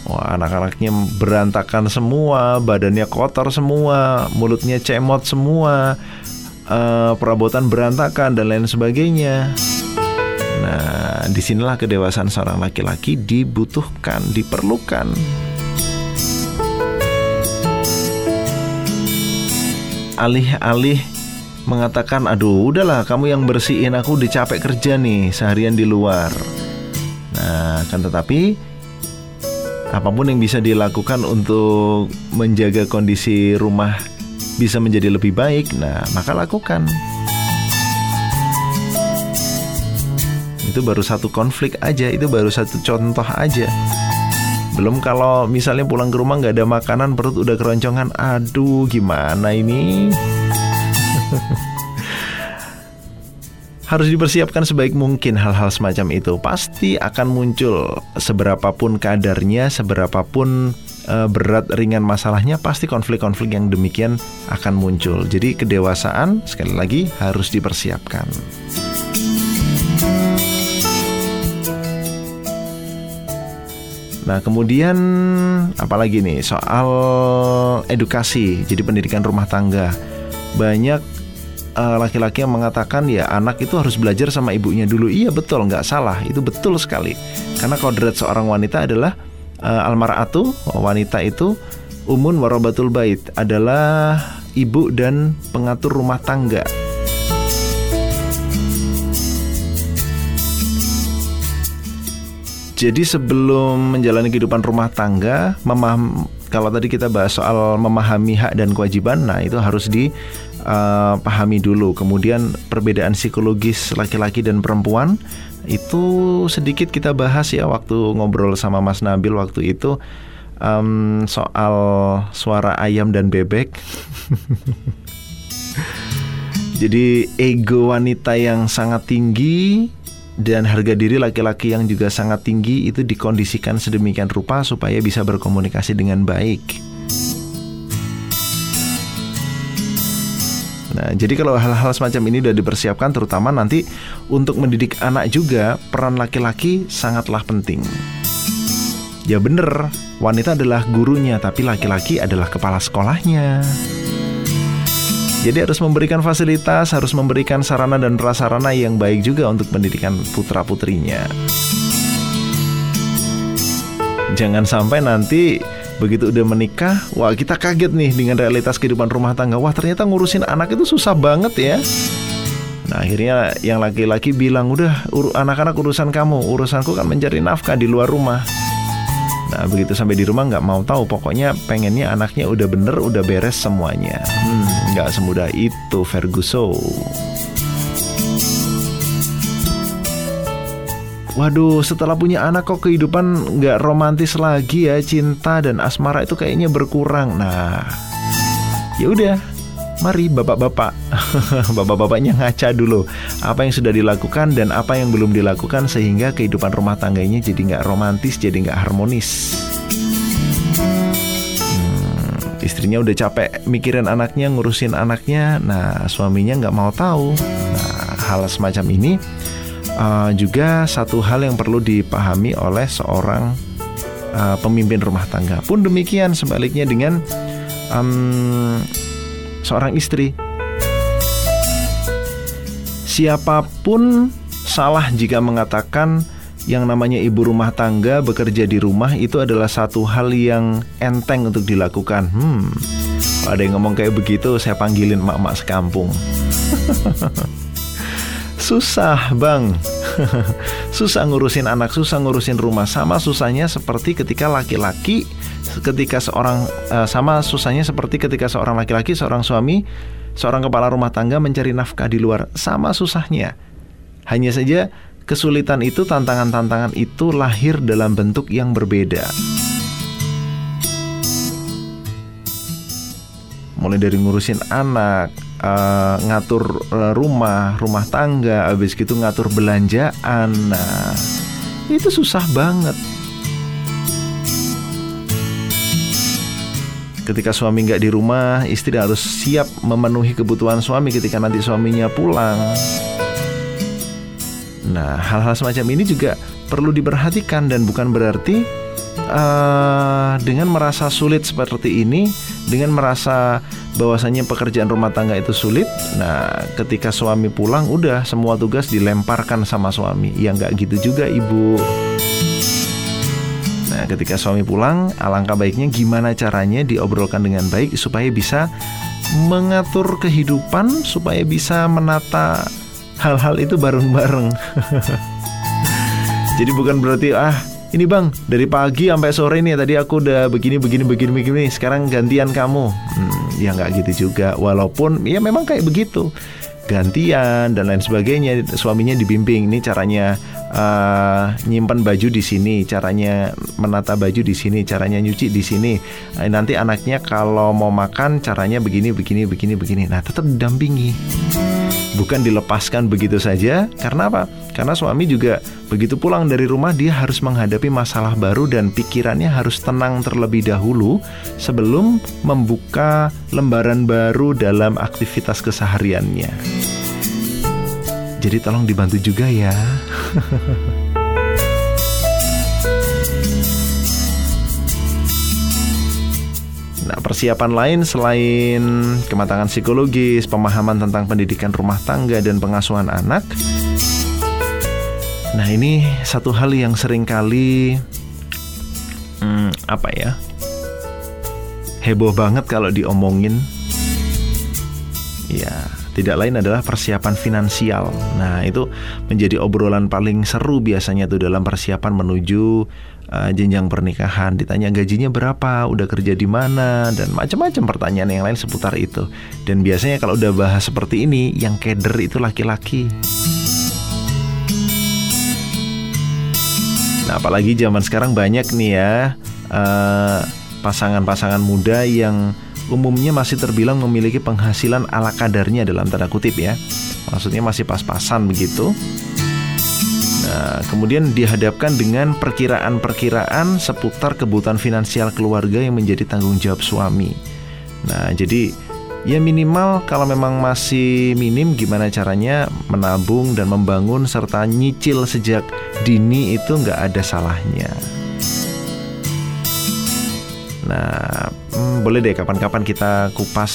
Wah, anak-anaknya berantakan semua, badannya kotor semua, mulutnya cemot semua, uh, perabotan berantakan dan lain sebagainya. Nah, di sinilah kedewasaan seorang laki-laki dibutuhkan, diperlukan. Alih-alih mengatakan, "Aduh, udahlah, kamu yang bersihin aku udah capek kerja nih seharian di luar." Nah, kan tetapi apa pun yang bisa dilakukan untuk menjaga kondisi rumah bisa menjadi lebih baik, nah maka lakukan. Itu baru satu konflik aja, itu baru satu contoh aja. Belum kalau misalnya pulang ke rumah nggak ada makanan, perut udah keroncongan, aduh gimana ini? harus dipersiapkan sebaik mungkin hal-hal semacam itu. Pasti akan muncul seberapapun kadarnya, seberapapun uh, berat ringan masalahnya, pasti konflik-konflik yang demikian akan muncul. Jadi kedewasaan sekali lagi harus dipersiapkan. Nah, kemudian apalagi nih soal edukasi, jadi pendidikan rumah tangga. Banyak Eh, laki-laki uh, yang mengatakan ya anak itu harus belajar sama ibunya dulu. Iya betul, nggak salah. Itu betul sekali. Karena kodrat seorang wanita adalah uh, almaratu, wanita itu umun warobatul bait adalah ibu dan pengatur rumah tangga. Jadi sebelum menjalani kehidupan rumah tangga, memaham kalau tadi kita bahas soal memahami hak dan kewajiban, nah itu harus di uh, pahami dulu. Kemudian perbedaan psikologis laki-laki dan perempuan itu sedikit kita bahas ya waktu ngobrol sama Mas Nabil waktu itu um, soal suara ayam dan bebek. Jadi ego wanita yang sangat tinggi dan harga diri laki-laki yang juga sangat tinggi itu dikondisikan sedemikian rupa supaya bisa berkomunikasi dengan baik. Nah, jadi kalau hal-hal semacam ini sudah dipersiapkan terutama nanti untuk mendidik anak juga peran laki-laki sangatlah penting. Ya bener, wanita adalah gurunya tapi laki-laki adalah kepala sekolahnya. Jadi harus memberikan fasilitas, harus memberikan sarana dan prasarana yang baik juga untuk pendidikan putra-putrinya. Jangan sampai nanti begitu udah menikah, wah kita kaget nih dengan realitas kehidupan rumah tangga. Wah ternyata ngurusin anak itu susah banget ya. Nah akhirnya yang laki-laki bilang udah anak-anak urusan kamu, urusanku kan mencari nafkah di luar rumah. Nah begitu sampai di rumah nggak mau tahu, pokoknya pengennya anaknya udah bener, udah beres semuanya. Hmm, nggak semudah itu Ferguson. Waduh, setelah punya anak kok kehidupan nggak romantis lagi ya, cinta dan asmara itu kayaknya berkurang. Nah, ya udah, mari bapak-bapak, bapak-bapaknya ngaca dulu apa yang sudah dilakukan dan apa yang belum dilakukan sehingga kehidupan rumah tangganya jadi nggak romantis, jadi nggak harmonis. Hmm, istrinya udah capek mikirin anaknya, ngurusin anaknya, nah suaminya nggak mau tahu. Nah, hal semacam ini uh, juga satu hal yang perlu dipahami oleh seorang uh, pemimpin rumah tangga. Pun demikian sebaliknya dengan um, seorang istri. Siapa pun salah jika mengatakan yang namanya ibu rumah tangga bekerja di rumah itu adalah satu hal yang enteng untuk dilakukan. Hmm, ada yang ngomong kayak begitu, saya panggilin mak-mak sekampung. susah bang. Susah ngurusin anak susah ngurusin rumah. Sama susahnya seperti ketika laki-laki ketika seorang uh, sama susahnya seperti ketika seorang laki-laki seorang suami seorang kepala rumah tangga mencari nafkah di luar. Sama susahnya. Hanya saja kesulitan itu tantangan-tantangan itu lahir dalam bentuk yang berbeda. Mulai dari ngurusin anak uh, ngatur uh, rumah, rumah tangga, habis gitu ngatur belanjaan. Nah, itu susah banget. Ketika suami nggak di rumah, istri harus siap memenuhi kebutuhan suami ketika nanti suaminya pulang. Nah, hal-hal semacam ini juga perlu diperhatikan dan bukan berarti uh, dengan merasa sulit seperti ini, dengan merasa bahwasanya pekerjaan rumah tangga itu sulit. Nah, ketika suami pulang, udah semua tugas dilemparkan sama suami. Ya nggak gitu juga, ibu. Nah, ketika suami pulang, alangkah baiknya gimana caranya diobrolkan dengan baik supaya bisa mengatur kehidupan, supaya bisa menata hal-hal itu bareng-bareng. Jadi bukan berarti ah ini bang dari pagi sampai sore nih tadi aku udah begini begini begini begini. Sekarang gantian kamu. Hmm, ya nggak gitu juga. Walaupun ya memang kayak begitu. Gantian dan lain sebagainya suaminya dibimbing. Ini caranya uh, nyimpan baju di sini caranya menata baju di sini caranya nyuci di sini. Uh, nanti anaknya kalau mau makan caranya begini begini begini begini. Nah tetap didampingi bukan dilepaskan begitu saja karena apa karena suami juga begitu pulang dari rumah dia harus menghadapi masalah baru dan pikirannya harus tenang terlebih dahulu sebelum membuka lembaran baru dalam aktivitas kesehariannya. Jadi tolong dibantu juga ya. Nah, persiapan lain selain kematangan psikologis, pemahaman tentang pendidikan rumah tangga dan pengasuhan anak, Nah ini satu hal yang sering kali hmm, apa ya heboh banget kalau diomongin. Ya tidak lain adalah persiapan finansial. Nah itu menjadi obrolan paling seru biasanya tuh dalam persiapan menuju uh, jenjang pernikahan. Ditanya gajinya berapa, udah kerja di mana, dan macam-macam pertanyaan yang lain seputar itu. Dan biasanya kalau udah bahas seperti ini, yang keder itu laki-laki. Nah, apalagi zaman sekarang banyak nih ya pasangan pasangan-pasangan muda yang umumnya masih terbilang memiliki penghasilan ala kadarnya dalam tanda kutip ya. Maksudnya masih pas-pasan begitu. Nah, kemudian dihadapkan dengan perkiraan-perkiraan seputar kebutuhan finansial keluarga yang menjadi tanggung jawab suami. Nah, jadi Ya minimal kalau memang masih minim gimana caranya menabung dan membangun serta nyicil sejak dini itu nggak ada salahnya. Nah, hmm, boleh deh kapan-kapan kita kupas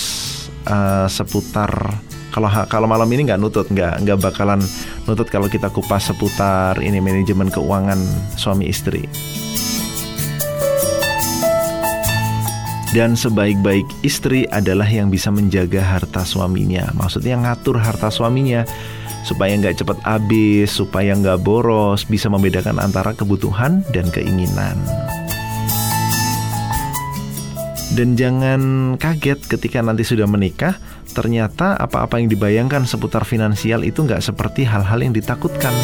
uh, seputar kalau kalau malam ini nggak nutut nggak nggak bakalan nutut kalau kita kupas seputar ini manajemen keuangan suami istri. Dan sebaik-baik istri adalah yang bisa menjaga harta suaminya. Maksudnya ngatur harta suaminya supaya nggak cepat habis, supaya nggak boros, bisa membedakan antara kebutuhan dan keinginan. Dan jangan kaget ketika nanti sudah menikah, ternyata apa-apa yang dibayangkan seputar finansial itu nggak seperti hal-hal yang ditakutkan.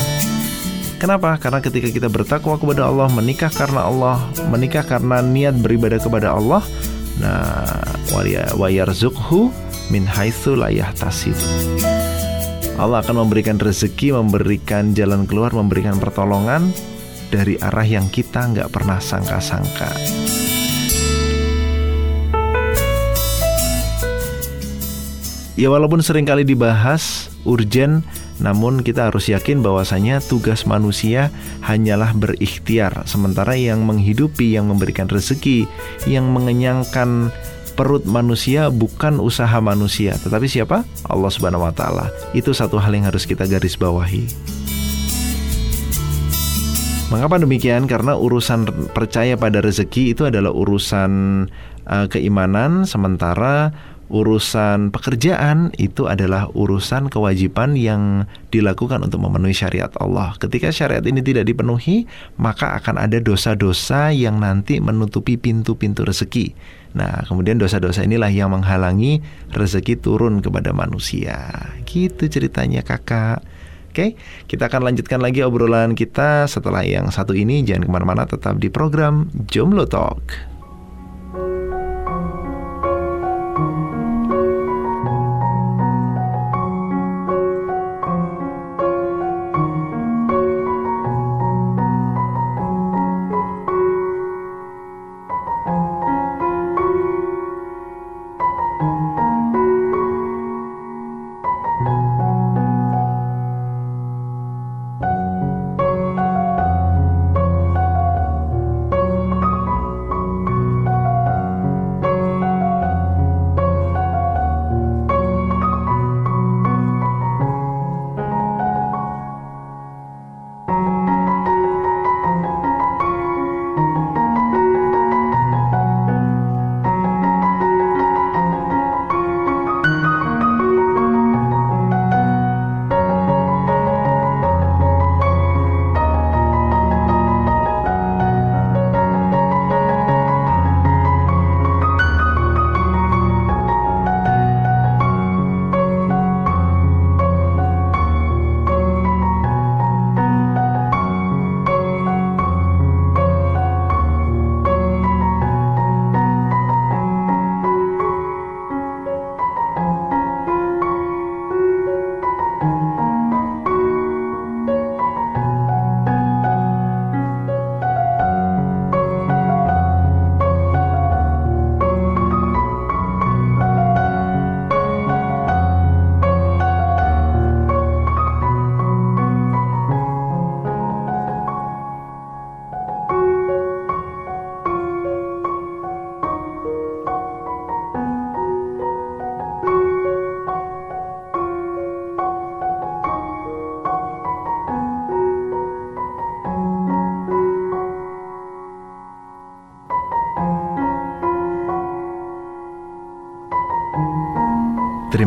Kenapa? Karena ketika kita bertakwa kepada Allah, menikah karena Allah, menikah karena niat beribadah kepada Allah, Nah, wa yarzukhu min haitsu la yahtasib. Allah akan memberikan rezeki, memberikan jalan keluar, memberikan pertolongan dari arah yang kita nggak pernah sangka-sangka. Ya walaupun sering kali dibahas, urgen, Namun kita harus yakin bahwasanya tugas manusia hanyalah berikhtiar, sementara yang menghidupi, yang memberikan rezeki, yang mengenyangkan perut manusia bukan usaha manusia, tetapi siapa? Allah Subhanahu wa taala. Itu satu hal yang harus kita garis bawahi. Mengapa demikian? Karena urusan percaya pada rezeki itu adalah urusan uh, keimanan, sementara urusan pekerjaan itu adalah urusan kewajiban yang dilakukan untuk memenuhi syariat Allah. Ketika syariat ini tidak dipenuhi, maka akan ada dosa-dosa yang nanti menutupi pintu-pintu rezeki. Nah, kemudian dosa-dosa inilah yang menghalangi rezeki turun kepada manusia. Gitu ceritanya kakak. Oke, kita akan lanjutkan lagi obrolan kita setelah yang satu ini. Jangan ke mana-mana, tetap di program Jomblo Talk.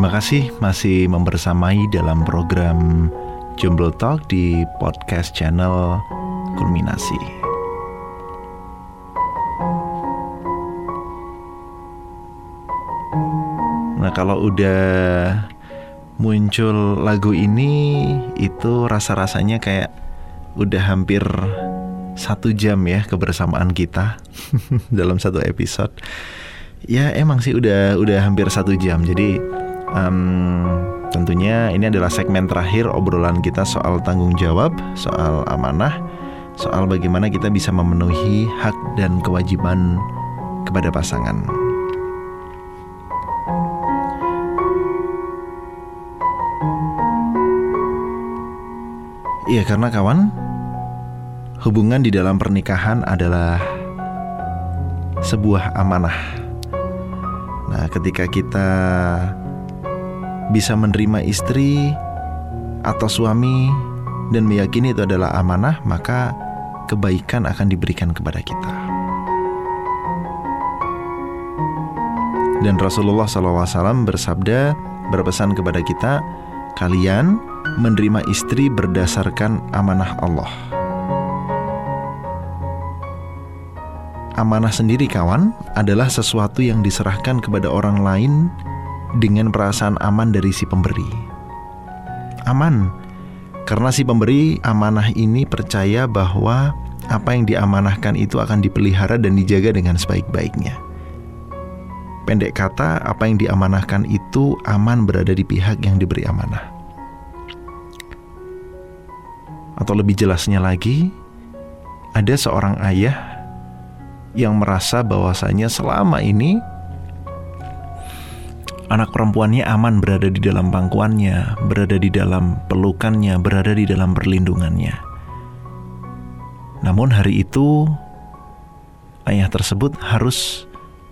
Kasih masih membersamai dalam program Jomblo Talk di podcast channel Kulminasi. Nah, kalau udah muncul lagu ini itu rasa-rasanya kayak udah hampir satu jam ya kebersamaan kita dalam satu episode. Ya emang sih udah udah hampir satu jam. Jadi um, tentunya ini adalah segmen terakhir obrolan kita soal tanggung jawab, soal amanah, soal bagaimana kita bisa memenuhi hak dan kewajiban kepada pasangan. Iya, karena kawan, hubungan di dalam pernikahan adalah sebuah amanah. Nah, ketika kita bisa menerima istri atau suami dan meyakini itu adalah amanah, maka kebaikan akan diberikan kepada kita. Dan Rasulullah SAW bersabda, berpesan kepada kita, kalian menerima istri berdasarkan amanah Allah. Amanah sendiri kawan adalah sesuatu yang diserahkan kepada orang lain dengan perasaan aman dari si pemberi. Aman, karena si pemberi amanah ini percaya bahwa apa yang diamanahkan itu akan dipelihara dan dijaga dengan sebaik-baiknya. Pendek kata, apa yang diamanahkan itu aman berada di pihak yang diberi amanah. Atau lebih jelasnya lagi, ada seorang ayah yang merasa bahwasanya selama ini anak perempuannya aman berada di dalam pangkuannya, berada di dalam pelukannya, berada di dalam perlindungannya. Namun hari itu ayah tersebut harus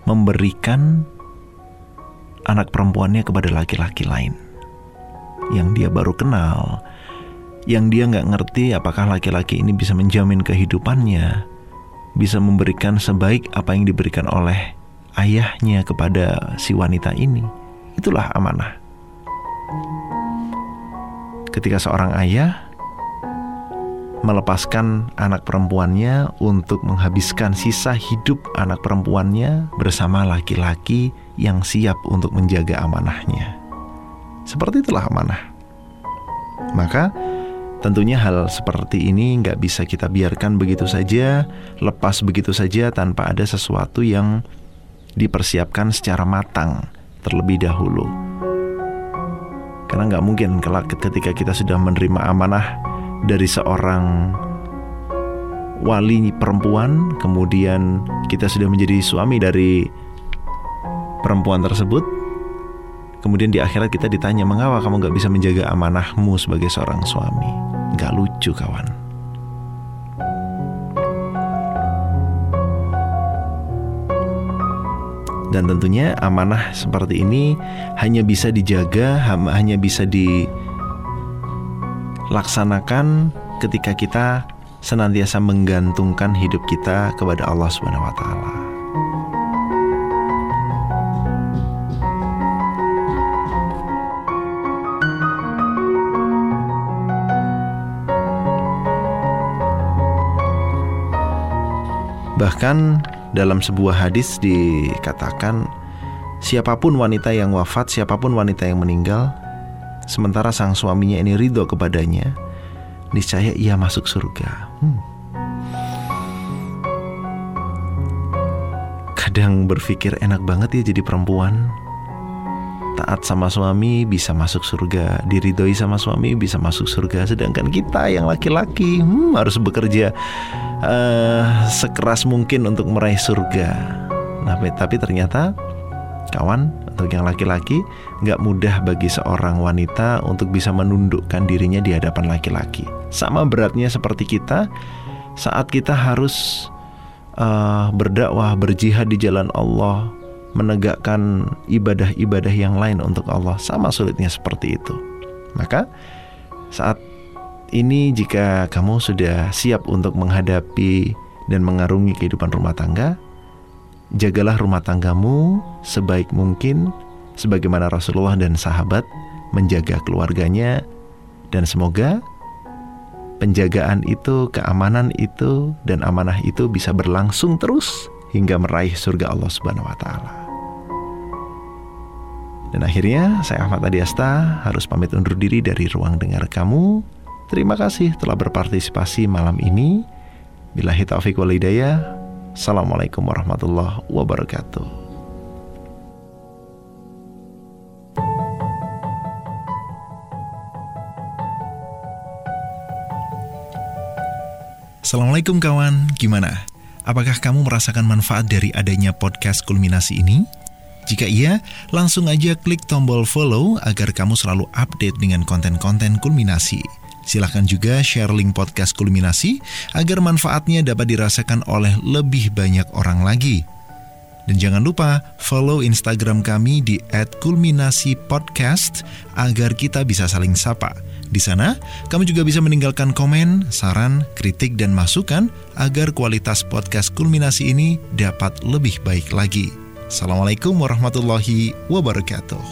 memberikan anak perempuannya kepada laki-laki lain yang dia baru kenal, yang dia nggak ngerti apakah laki-laki ini bisa menjamin kehidupannya, bisa memberikan sebaik apa yang diberikan oleh ayahnya kepada si wanita ini. Itulah amanah. Ketika seorang ayah melepaskan anak perempuannya untuk menghabiskan sisa hidup anak perempuannya bersama laki-laki yang siap untuk menjaga amanahnya. Seperti itulah amanah. Maka tentunya hal seperti ini nggak bisa kita biarkan begitu saja, lepas begitu saja tanpa ada sesuatu yang dipersiapkan secara matang terlebih dahulu. Karena nggak mungkin kelak ketika kita sudah menerima amanah dari seorang wali perempuan, kemudian kita sudah menjadi suami dari perempuan tersebut, kemudian di akhirat kita ditanya mengapa kamu nggak bisa menjaga amanahmu sebagai seorang suami? Nggak lucu kawan. Dan tentunya amanah seperti ini hanya bisa dijaga, hanya bisa di laksanakan ketika kita senantiasa menggantungkan hidup kita kepada Allah Subhanahu wa taala. Bahkan dalam sebuah hadis dikatakan siapa pun wanita yang wafat, siapa pun wanita yang meninggal sementara sang suaminya ini ridho kepadanya, niscaya ia masuk surga. Hmm. Kadang berpikir enak banget ya jadi perempuan. Taat sama suami bisa masuk surga, diridhoi sama suami bisa masuk surga. Sedangkan kita yang laki-laki hmm, harus bekerja uh, sekeras mungkin untuk meraih surga. Nah, tapi ternyata kawan untuk yang laki-laki nggak mudah bagi seorang wanita untuk bisa menundukkan dirinya di hadapan laki-laki. Sama beratnya seperti kita saat kita harus uh, berdakwah, berjihad di jalan Allah, menegakkan ibadah-ibadah yang lain untuk Allah. Sama sulitnya seperti itu. Maka saat ini jika kamu sudah siap untuk menghadapi dan mengarungi kehidupan rumah tangga, jagalah rumah tanggamu sebaik mungkin sebagaimana Rasulullah dan sahabat menjaga keluarganya dan semoga penjagaan itu, keamanan itu dan amanah itu bisa berlangsung terus hingga meraih surga Allah Subhanahu wa taala. Dan akhirnya saya Ahmad Adiasta harus pamit undur diri dari ruang dengar kamu. Terima kasih telah berpartisipasi malam ini. Bila taufik walidayah. Assalamualaikum warahmatullahi wabarakatuh. Assalamualaikum kawan, gimana? Apakah kamu merasakan manfaat dari adanya podcast kulminasi ini? Jika iya, langsung aja klik tombol follow agar kamu selalu update dengan konten-konten kulminasi. Silahkan juga share link podcast Kulminasi agar manfaatnya dapat dirasakan oleh lebih banyak orang lagi. Dan jangan lupa follow Instagram kami di @kulminasipodcast agar kita bisa saling sapa. Di sana, kamu juga bisa meninggalkan komen, saran, kritik, dan masukan agar kualitas podcast kulminasi ini dapat lebih baik lagi. Assalamualaikum warahmatullahi wabarakatuh.